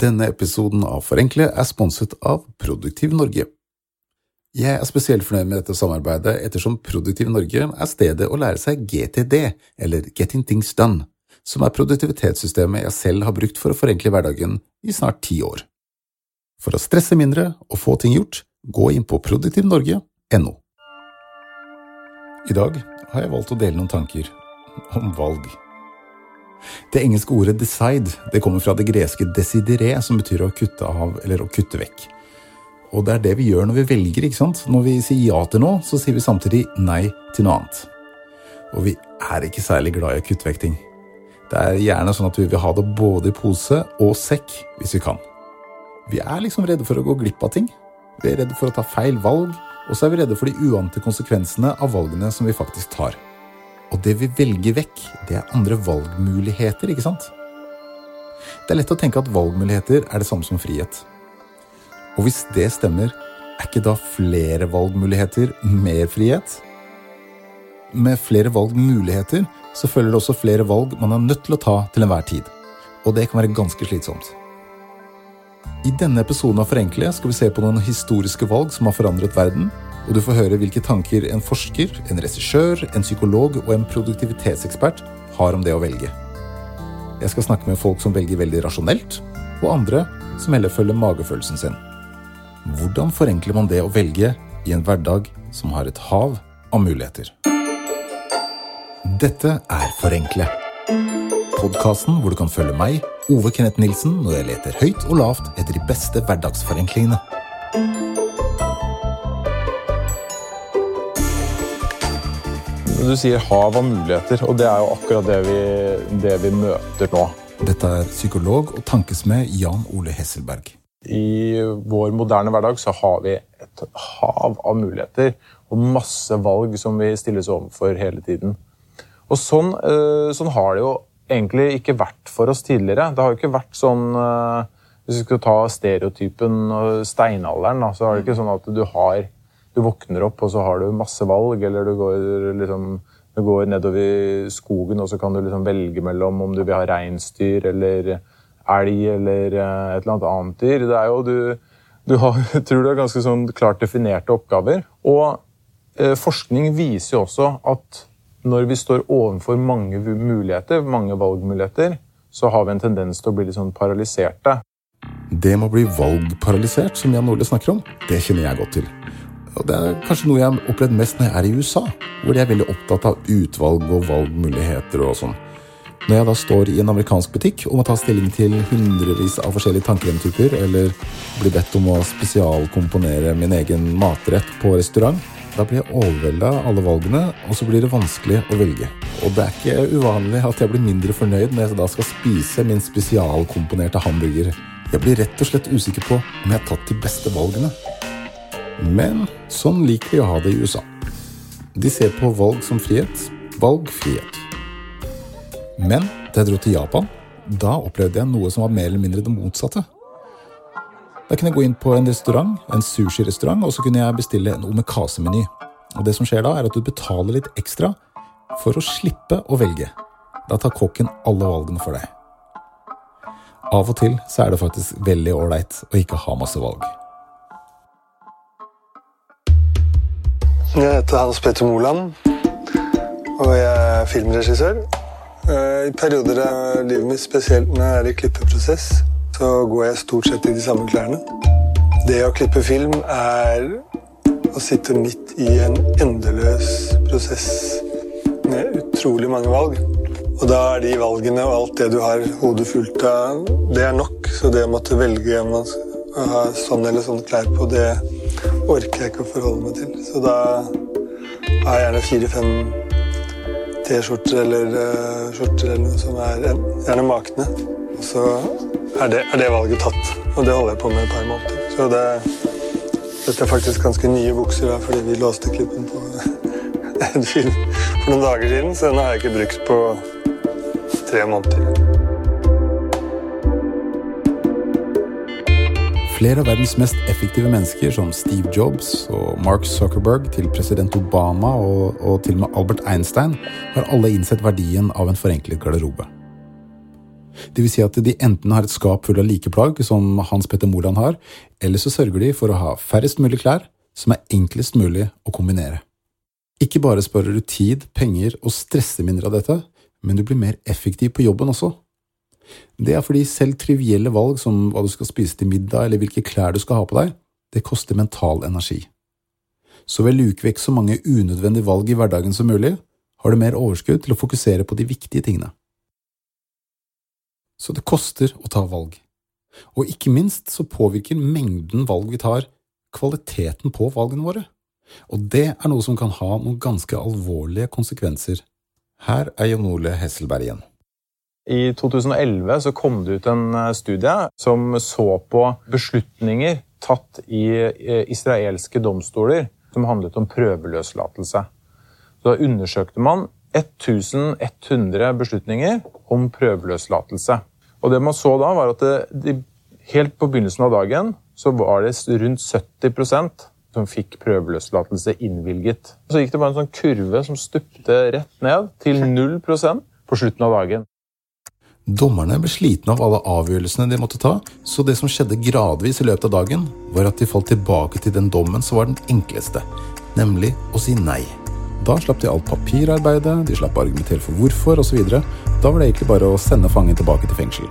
Denne episoden av Forenkle er sponset av Produktiv Norge. Jeg er spesielt fornøyd med dette samarbeidet ettersom Produktiv Norge er stedet å lære seg GTD, eller Getting Things Done, som er produktivitetssystemet jeg selv har brukt for å forenkle hverdagen i snart ti år. For å stresse mindre og få ting gjort, gå inn på produktivnorge.no. I dag har jeg valgt å dele noen tanker om valg. Det engelske ordet 'decide' det kommer fra det greske 'desidere', som betyr å kutte av eller å kutte vekk. Og det er det vi gjør når vi velger. ikke sant? Når vi sier ja til noe, så sier vi samtidig nei til noe annet. Og vi er ikke særlig glad i å kutte vekk ting. Det er gjerne sånn at vi vil ha det både i pose og sekk hvis vi kan. Vi er liksom redde for å gå glipp av ting. Vi er redde for å ta feil valg, og så er vi redde for de uante konsekvensene av valgene som vi faktisk tar. Og det vi velger vekk, det er andre valgmuligheter, ikke sant? Det er lett å tenke at valgmuligheter er det samme som frihet. Og hvis det stemmer, er ikke da flere valgmuligheter mer frihet? Med flere valgmuligheter så følger det også flere valg man er nødt til å ta til enhver tid. Og det kan være ganske slitsomt. I denne episoden av Forenkle skal vi se på noen historiske valg som har forandret verden, og du får høre hvilke tanker en forsker, en regissør, en psykolog og en produktivitetsekspert har om det å velge. Jeg skal snakke med folk som velger veldig rasjonelt, og andre som heller følger magefølelsen sin. Hvordan forenkler man det å velge i en hverdag som har et hav av muligheter? Dette er Forenkle. Podkasten hvor du kan følge meg, Ove Kenneth Nilsen, når jeg leter høyt og lavt etter de beste hverdagsforenklingene. Du sier hav av muligheter, og det er jo akkurat det vi, det vi møter nå. Dette er psykolog og tankesmed Jan Ole Hesselberg. I vår moderne hverdag så har vi et hav av muligheter og masse valg som vi stilles overfor hele tiden. Og sånn, eh, sånn har det jo egentlig ikke vært for oss tidligere. Det har jo ikke vært sånn eh, Hvis vi skal ta stereotypen og steinalderen, så er det ikke sånn at du har du våkner opp, og så har du masse valg, eller du går, liksom, du går nedover skogen, og så kan du liksom velge mellom om du vil ha reinsdyr eller elg eller eh, et eller annet dyr. Det er jo, du, du har, tror du har ganske sånn klart definerte oppgaver. Og eh, forskning viser jo også at når vi står overfor mange muligheter, mange valgmuligheter, så har vi en tendens til å bli litt sånn paralyserte. Det med å bli valgparalysert, som Jan Ole snakker om, det kjenner jeg godt til. Og det er kanskje noe jeg har opplevd mest når jeg er i USA, hvor de er veldig opptatt av utvalg og valgmuligheter og sånn. Når jeg da står i en amerikansk butikk og må ta stilling til hundrevis av forskjellige tannkremtyper, eller blir bedt om å spesialkomponere min egen matrett på restaurant, da blir jeg overvelda av alle valgene, og så blir det vanskelig å velge. Og det er ikke uvanlig at jeg blir mindre fornøyd når jeg da skal spise min spesialkomponerte hamburger. Jeg blir rett og slett usikker på om jeg har tatt de beste valgene. Men sånn liker de å ha det i USA. De ser på valg som frihet. Valg frihet. Men da jeg dro til Japan, da opplevde jeg noe som var mer eller mindre det motsatte. Da kunne jeg gå inn på en restaurant, en sushirestaurant, og så kunne jeg bestille en omekase-meny. Og det som skjer da, er at du betaler litt ekstra for å slippe å velge. Da tar kokken alle valgene for deg. Av og til så er det faktisk veldig ålreit å ikke ha masse valg. Jeg heter Hans Petter Moland, og jeg er filmregissør. Eh, I perioder av livet mitt, spesielt når jeg er i klippeprosess, så går jeg stort sett i de samme klærne. Det å klippe film er å sitte midt i en endeløs prosess med utrolig mange valg. Og da er de valgene og alt det du har hodet fullt av, det er nok. Så det å måtte velge om man skal ha sånn eller sånn klær på, det orker jeg ikke å forholde meg til. Så da har jeg gjerne fire-fem T-skjorter eller uh, skjorter eller noe som er gjerne makne. Og så er det, er det, valget tatt. Og det holder jeg på med et par måneder. Så det, dette er faktisk ganske nye bukser, da, fordi vi låste klippen på en film for noen dager siden. Så den har jeg ikke brukt på tre måneder. Flere av verdens mest effektive mennesker, som Steve Jobs og Mark Zuckerberg, til president Obama og, og til og med Albert Einstein, har alle innsett verdien av en forenklet garderobe. Det vil si at de enten har et skap full av likeplagg, som Hans Petter Moland har, eller så sørger de for å ha færrest mulig klær som er enklest mulig å kombinere. Ikke bare sparer du tid, penger og stresser mindre av dette, men du blir mer effektiv på jobben også. Det er fordi selv trivielle valg som hva du skal spise til middag eller hvilke klær du skal ha på deg, det koster mental energi. Så ved å luke vekk så mange unødvendige valg i hverdagen som mulig, har du mer overskudd til å fokusere på de viktige tingene. Så det koster å ta valg. Og ikke minst så påvirker mengden valg vi tar, kvaliteten på valgene våre. Og det er noe som kan ha noen ganske alvorlige konsekvenser. Her er Jon Ole Hesselberg igjen. I 2011 så kom det ut en eh, studie som så på beslutninger tatt i eh, israelske domstoler som handlet om prøveløslatelse. Så da undersøkte man 1100 beslutninger om prøveløslatelse. Og det man så da, var at det, de, helt på begynnelsen av dagen så var det rundt 70% som fikk prøveløslatelse innvilget. Så gikk det bare en sånn kurve som stupte rett ned til 0% på slutten av dagen. Dommerne ble slitne av alle avgjørelsene de måtte ta, så det som skjedde gradvis i løpet av dagen, var at de falt tilbake til den dommen som var den enkleste, nemlig å si nei. Da slapp de alt papirarbeidet, de slapp å argumentere for hvorfor osv. Da var det egentlig bare å sende fangen tilbake til fengsel.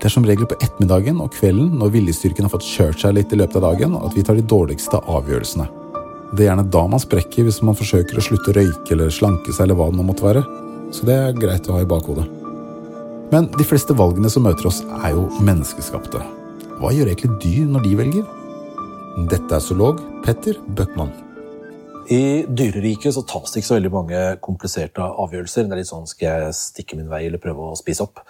Det er som regel på ettermiddagen og kvelden når viljestyrken har fått kjørt seg litt i løpet av dagen, at vi tar de dårligste avgjørelsene. Det er gjerne da man sprekker hvis man forsøker å slutte å røyke eller slanke seg eller hva det nå måtte være. Så det er greit å ha i bakhodet. Men de fleste valgene som møter oss, er jo menneskeskapte. Hva gjør egentlig dyr når de velger? Dette er zoolog Petter Bøckmann. I dyreriket så tas det ikke så veldig mange kompliserte avgjørelser. Det er litt sånn skal jeg stikke min vei eller prøve å spise opp.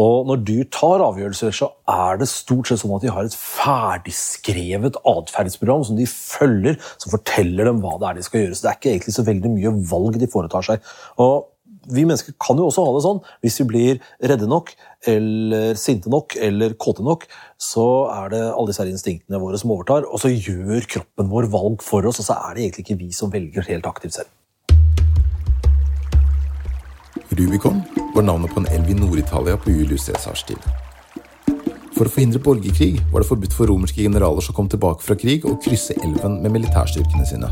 Og når dyr tar avgjørelser, så er det stort sett sånn at de har et ferdigskrevet atferdsprogram som de følger, som forteller dem hva det er de skal gjøre. Så det er ikke egentlig så veldig mye valg de foretar seg. Og vi mennesker kan jo også ha det sånn. Hvis vi blir redde nok, eller sinte nok, eller kåte nok, så er det alle disse instinktene våre som overtar, og så gjør kroppen vår valg for oss, og så er det egentlig ikke vi som velger helt aktivt selv. Rubicon var navnet på en elv i Nord-Italia på Julius Cæsars tid. For å forhindre borgerkrig var det forbudt for romerske generaler som kom tilbake fra krig, å krysse elven med militærstyrkene sine.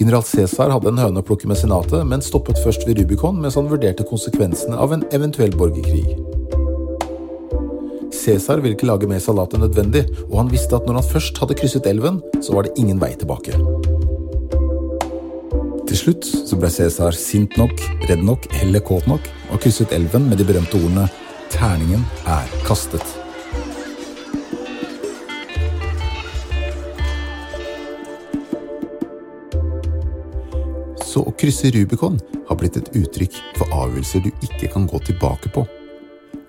General Cæsar hadde en høne å plukke med senatet, men stoppet først ved Rubicon mens han vurderte konsekvensene av en eventuell borgerkrig. Cæsar ville ikke lage mer salat enn nødvendig, og han visste at når han først hadde krysset elven, så var det ingen vei tilbake. Til slutt så ble Cæsar sint nok, redd nok eller kåt nok og krysset elven med de berømte ordene 'Terningen er kastet'. Så å krysse Rubicon har blitt et uttrykk for avgjørelser du ikke kan gå tilbake på.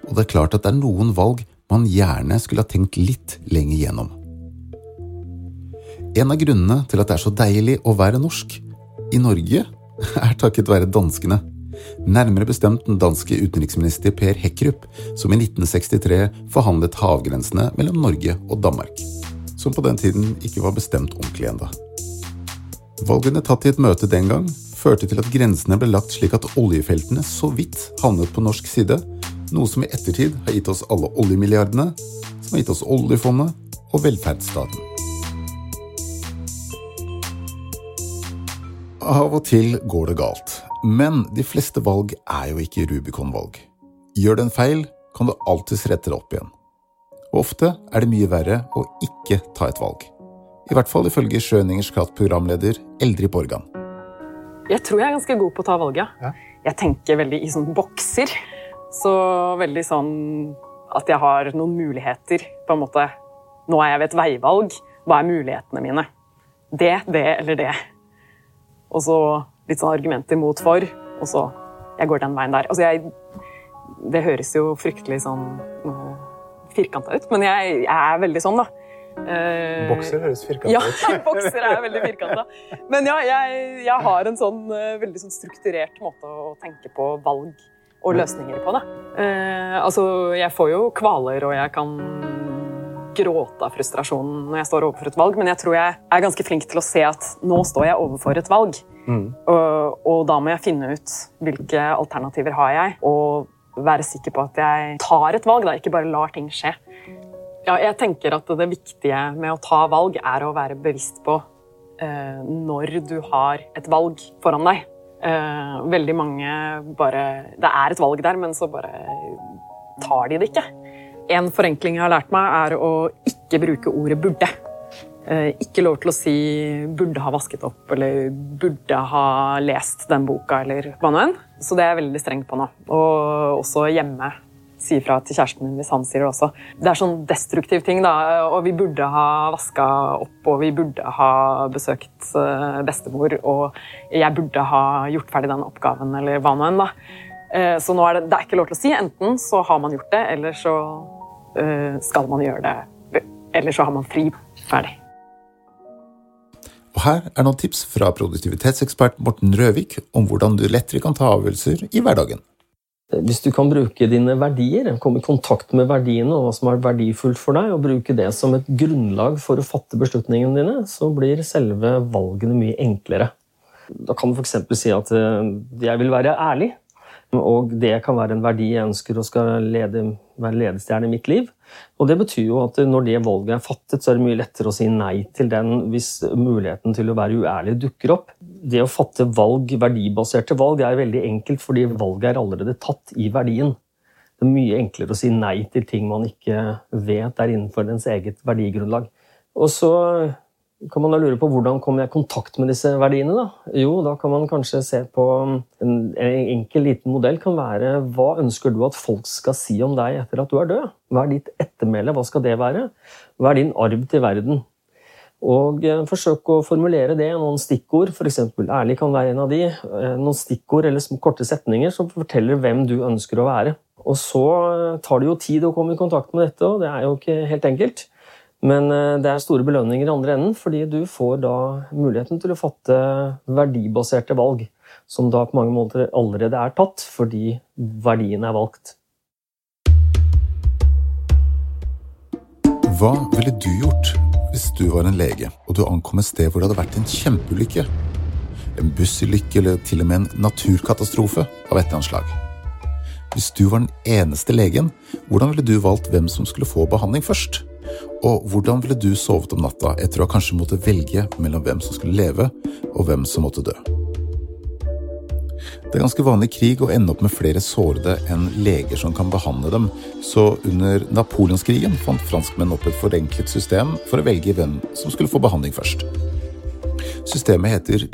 Og det er klart at det er noen valg man gjerne skulle ha tenkt litt lenger gjennom. En av grunnene til at det er så deilig å være norsk i Norge, er takket være danskene. Nærmere bestemt den danske utenriksminister Per Hekrup, som i 1963 forhandlet havgrensene mellom Norge og Danmark. Som på den tiden ikke var bestemt ordentlig enda. Valgene tatt i et møte den gang førte til at grensene ble lagt slik at oljefeltene så vidt havnet på norsk side, noe som i ettertid har gitt oss alle oljemilliardene, som har gitt oss oljefondet og velferdsstaten. Av og til går det galt, men de fleste valg er jo ikke Rubicon-valg. Gjør du en feil, kan du alltids rette det opp igjen. Og ofte er det mye verre å ikke ta et valg. I hvert fall ifølge Schøningers Kratt-programleder Eldrid Borgan. Jeg tror jeg er ganske god på å ta valget. Ja. Jeg tenker veldig i sånne bokser. Så veldig sånn at jeg har noen muligheter, på en måte. Nå er jeg ved et veivalg. Hva er mulighetene mine? Det, det eller det. Og så litt sånn argumenter mot for, og så Jeg går den veien der. Altså, jeg Det høres jo fryktelig sånn firkanta ut, men jeg, jeg er veldig sånn, da. Uh, bokser høres firkanta ja, ut. Ja, bokser er veldig firkanta. Men ja, jeg, jeg har en sånn uh, veldig sånn strukturert måte å tenke på valg og løsninger på. da. Uh, altså, jeg får jo kvaler, og jeg kan gråte av frustrasjon når jeg står overfor et valg, men jeg tror jeg er ganske flink til å se at nå står jeg overfor et valg. Mm. Og, og, da må jeg finne ut hvilke alternativer har jeg, og være sikker på at jeg tar et valg, da, ikke bare lar ting skje. Ja, jeg tenker at Det viktige med å ta valg er å være bevisst på eh, når du har et valg foran deg. Eh, veldig mange bare Det er et valg der, men så bare tar de det ikke. En forenkling jeg har lært meg, er å ikke bruke ordet 'burde'. Eh, ikke lov til å si 'burde ha vasket opp' eller 'burde ha lest den boka' eller hva nå enn. Så det er jeg veldig streng på nå. Og også hjemme si fra til kjæresten min hvis han sier det også. Det er sånn destruktiv ting, da. Og vi burde ha vaska opp, og vi burde ha besøkt eh, bestemor, og jeg burde ha gjort ferdig den oppgaven, eller hva nå enn, da. Eh, så nå er det, det er ikke lov til å si. Enten så har man gjort det, eller så skal man gjøre det. Eller så har man fri. Ferdig. Og her er noen tips fra produktivitetsekspert Morten Røvik om hvordan du lettere kan ta avgjørelser i hverdagen. Hvis du kan bruke dine verdier, komme i kontakt med verdiene og hva som er verdifullt for deg, og bruke det som et grunnlag for å fatte beslutningene dine, så blir selve valgene mye enklere. Da kan du f.eks. si at eh, jeg vil være ærlig. Og det kan være en verdi jeg ønsker og skal lede, være ledestjerne i mitt liv. Og det betyr jo at når det valget er fattet, så er det mye lettere å si nei til den hvis muligheten til å være uærlig dukker opp. Det å fatte valg, verdibaserte valg er veldig enkelt fordi valget er allerede tatt i verdien. Det er mye enklere å si nei til ting man ikke vet er innenfor ens eget verdigrunnlag. Og så kan man da lure på hvordan kommer jeg i kontakt med disse verdiene? Da? Jo, da kan man kanskje se på en, en enkel, liten modell kan være hva ønsker du at folk skal si om deg etter at du er død? Hva er ditt ettermæle? Hva skal det være? Hva er din arv til verden? Og eh, Forsøk å formulere det i noen stikkord, f.eks. ærlig kan være en av de. Eh, noen stikkord eller korte setninger som forteller hvem du ønsker å være. Og så eh, tar det jo tid å komme i kontakt med dette, og det er jo ikke helt enkelt. Men eh, det er store belønninger i andre enden, fordi du får da muligheten til å fatte verdibaserte valg, som da på mange måter allerede er tatt, fordi verdien er valgt. Hva ville du gjort hvis du var en lege og du ankom et sted hvor det hadde vært en kjempeulykke? En bussulykke eller til og med en naturkatastrofe av et eller annet slag? Hvis du var den eneste legen, hvordan ville du valgt hvem som skulle få behandling først? Og hvordan ville du sovet om natta etter å ha kanskje måtte velge mellom hvem som skulle leve, og hvem som måtte dø? Det er ganske vanlig krig å ende opp med flere sårede enn leger som kan behandle dem, så under napoleonskrigen fant franskmenn opp et forenklet system for å velge hvem som skulle få behandling først. Systemet heter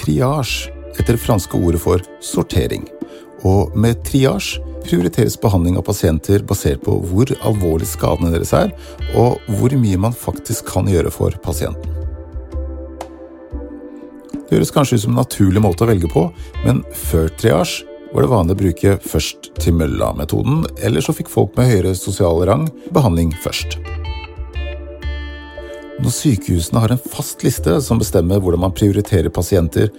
triage, etter det franske ordet for sortering. Og med triage prioriteres behandling av pasienter basert på hvor alvorlig skadene deres er, og hvor mye man faktisk kan gjøre for pasienten. Det høres kanskje ut som en naturlig måte å velge på, men før triasj var det vanlig å bruke først til mølla-metoden, eller så fikk folk med høyere sosial rang behandling først. Når sykehusene har en fast liste som bestemmer hvordan man prioriterer pasienter,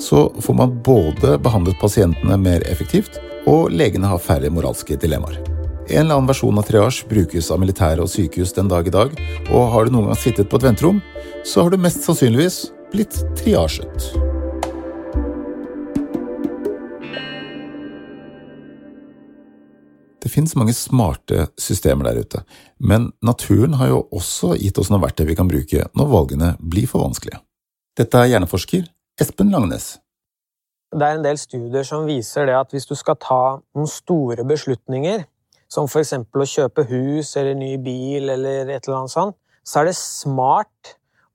så får man både behandlet pasientene mer effektivt, og legene har færre moralske dilemmaer. En eller annen versjon av triasj brukes av militære og sykehus den dag i dag, og har du noen gang sittet på et venterom, så har du mest sannsynligvis blitt triasjet. Det finnes mange smarte systemer der ute, men naturen har jo også gitt oss noen verktøy vi kan bruke når valgene blir for vanskelige. Dette er hjerneforsker Espen Langnes. Det er en del studier som viser det at hvis du skal ta noen store beslutninger, som f.eks. å kjøpe hus eller ny bil eller et eller annet sånt, så er det smart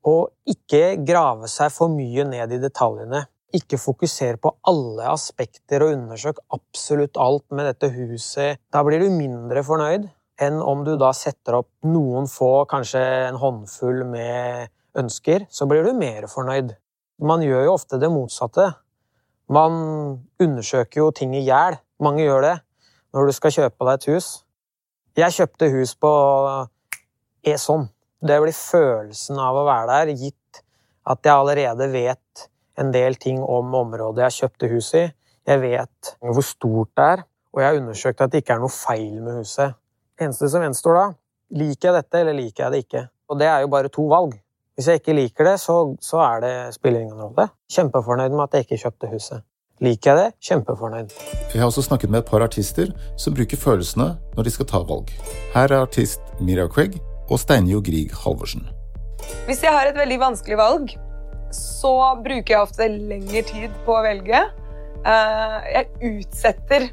å ikke grave seg for mye ned i detaljene. Ikke fokusere på alle aspekter og undersøk absolutt alt med dette huset. Da blir du mindre fornøyd enn om du da setter opp noen få, kanskje en håndfull med ønsker. Så blir du mer fornøyd. Man gjør jo ofte det motsatte. Man undersøker jo ting i hjel. Mange gjør det når du skal kjøpe deg et hus. Jeg kjøpte hus på Eson. Det blir følelsen av å være der, gitt at jeg allerede vet en del ting om området jeg kjøpte hus i. Jeg vet hvor stort det er, og jeg har undersøkt at det ikke er noe feil med huset. eneste som gjenstår da, liker jeg dette eller liker jeg det ikke? Og det er jo bare to valg. Hvis jeg ikke liker det, så, så er det, spiller ingen rolle. Kjempefornøyd med at jeg ikke kjøpte huset. Liker jeg det? Kjempefornøyd. Jeg har også snakket med et par artister som bruker følelsene når de skal ta valg. Her er artist Mira Craig og Steinjo Grieg Halvorsen. Hvis jeg har et veldig vanskelig valg, så bruker jeg ofte lengre tid på å velge. Eh, jeg utsetter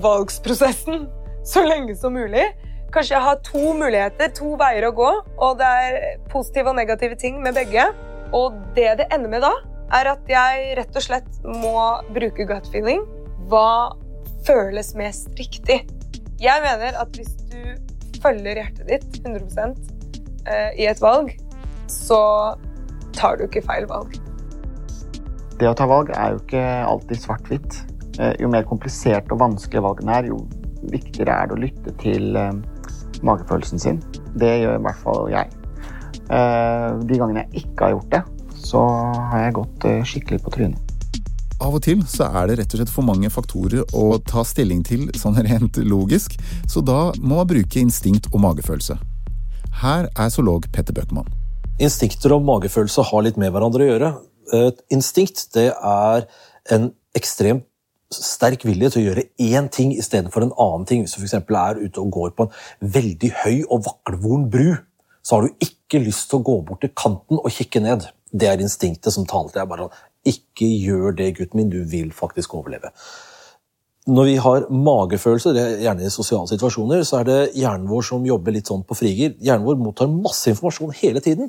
valgsprosessen så lenge som mulig. Kanskje jeg har to muligheter, to veier å gå, og det er positive og negative ting med begge. Og det det ender med da, er at jeg rett og slett må bruke gut feeling. Hva føles mest riktig? Jeg mener at hvis du følger hjertet ditt 100 eh, i et valg, så tar du ikke feil valg. Det å ta valg er jo ikke alltid svart-hvitt. Eh, jo mer komplisert og vanskelig valgene er, jo viktigere er det å lytte til eh, magefølelsen sin. Det gjør i hvert fall jeg. Eh, de gangene jeg ikke har gjort det, så har jeg gått eh, skikkelig på trynet. Av og til så er det rett og slett for mange faktorer å ta stilling til sånn rent logisk, så da må man bruke instinkt og magefølelse. Her er zoolog Petter Bøckmann. Instinkter og magefølelse har litt med hverandre å gjøre. Et instinkt det er en ekstremt sterk vilje til å gjøre én ting istedenfor en annen ting. Hvis du f.eks. er ute og går på en veldig høy og vaklevoren bru, så har du ikke lyst til å gå bort til kanten og kikke ned. Det er instinktet som taler til deg. bare sånn, Ikke gjør det, gutten min, du vil faktisk overleve. Når vi har magefølelse, det er gjerne i sosiale situasjoner, så er det hjernen vår som jobber litt sånn på frigir. Hjernen vår mottar masse informasjon hele tiden.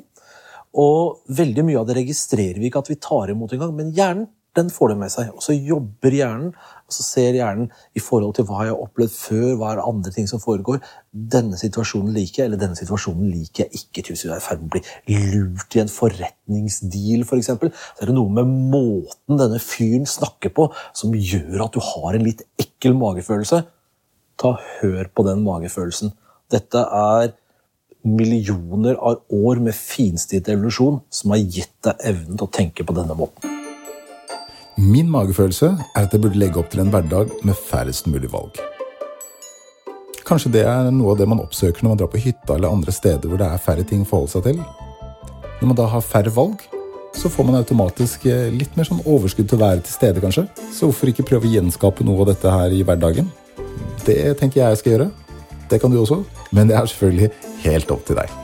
Og veldig mye av det registrerer vi ikke at vi tar imot engang, men hjernen den får det med seg. Og så jobber hjernen, og så ser hjernen i forhold til hva jeg har opplevd før, hva er andre ting som foregår. Denne situasjonen liker jeg, eller denne situasjonen liker jeg ikke. Hvis du er i ferd med å bli lurt i en forretningsdeal, f.eks., for eksempel, så er det noe med måten denne fyren snakker på, som gjør at du har en litt ekkel magefølelse. Ta Hør på den magefølelsen. Dette er millioner av år med finstilt evolusjon som har gitt deg evnen til å tenke på denne måten. Min magefølelse er at jeg burde legge opp til en hverdag med færrest mulig valg. Kanskje det er noe av det man oppsøker når man drar på hytta eller andre steder hvor det er færre ting å forholde seg til. Når man da har færre valg, så får man automatisk eh, litt mer sånn overskudd til å være til stede, kanskje. Så hvorfor ikke prøve å gjenskape noe av dette her i hverdagen? Det tenker jeg jeg skal gjøre. Det kan du også, men det er selvfølgelig helt opp til deg.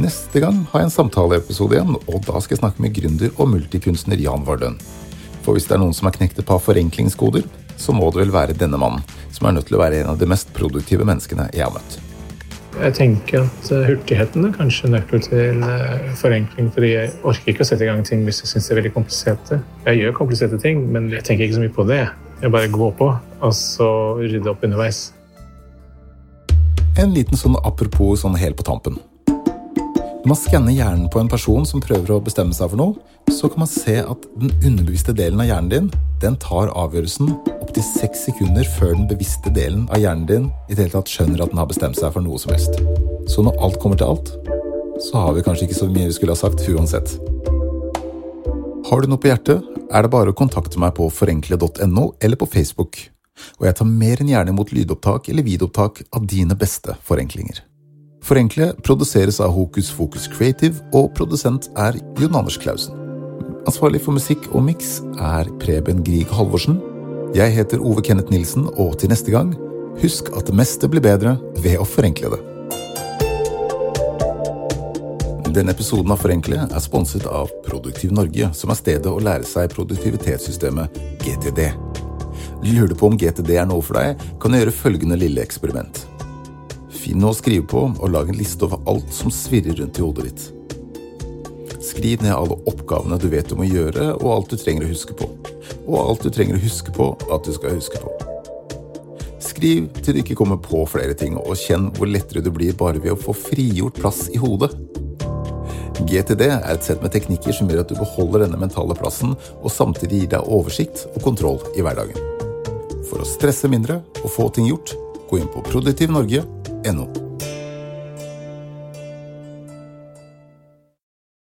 Neste gang har jeg en samtaleepisode igjen, og da skal jeg snakke med gründer og multikunstner Jan Vardøen. For hvis det er noen som har knekt et par forenklingskoder, så må det vel være denne mannen, som er nødt til å være en av de mest produktive menneskene jeg har møtt. Jeg tenker at eh, hurtigheten er kanskje nøkkel til eh, forenkling. fordi jeg orker ikke å sette i gang ting hvis jeg syns det er veldig kompliserte. Jeg gjør kompliserte ting, men jeg tenker ikke så mye på det. Jeg bare går på, og så rydder opp underveis. En liten sånn apropos sånn helt på tampen. Når man skanner hjernen på en person som prøver å bestemme seg for noe, så kan man se at den underbevisste delen av hjernen din den tar avgjørelsen opptil seks sekunder før den bevisste delen av hjernen din i det hele tatt skjønner at den har bestemt seg for noe som helst. Så når alt kommer til alt, så har vi kanskje ikke så mye vi skulle ha sagt uansett. Har du noe på hjertet, er det bare å kontakte meg på forenkle.no eller på Facebook, og jeg tar mer enn gjerne imot lydopptak eller videoopptak av dine beste forenklinger. Forenkle produseres av Hokus Fokus Creative, og produsent er Jon Anders Clausen. Ansvarlig for musikk og miks er Preben Grieg Halvorsen. Jeg heter Ove Kenneth Nilsen, og til neste gang, husk at det meste blir bedre ved å forenkle det. Denne episoden av Forenkle er sponset av Produktiv Norge, som er stedet å lære seg produktivitetssystemet GTD. Lurer du på om GTD er noe for deg, kan du gjøre følgende lille eksperiment. Finn noe å skrive på, og lag en liste over alt som svirrer rundt i hodet ditt. Skriv ned alle oppgavene du vet du må gjøre, og alt du trenger å huske på. Og alt du trenger å huske på at du skal huske på. Skriv til du ikke kommer på flere ting, og kjenn hvor lettere du blir bare ved å få frigjort plass i hodet. GTD er et sett med teknikker som gjør at du beholder denne mentale plassen, og samtidig gir deg oversikt og kontroll i hverdagen. For å stresse mindre og få ting gjort, gå inn på produktivnorge.no.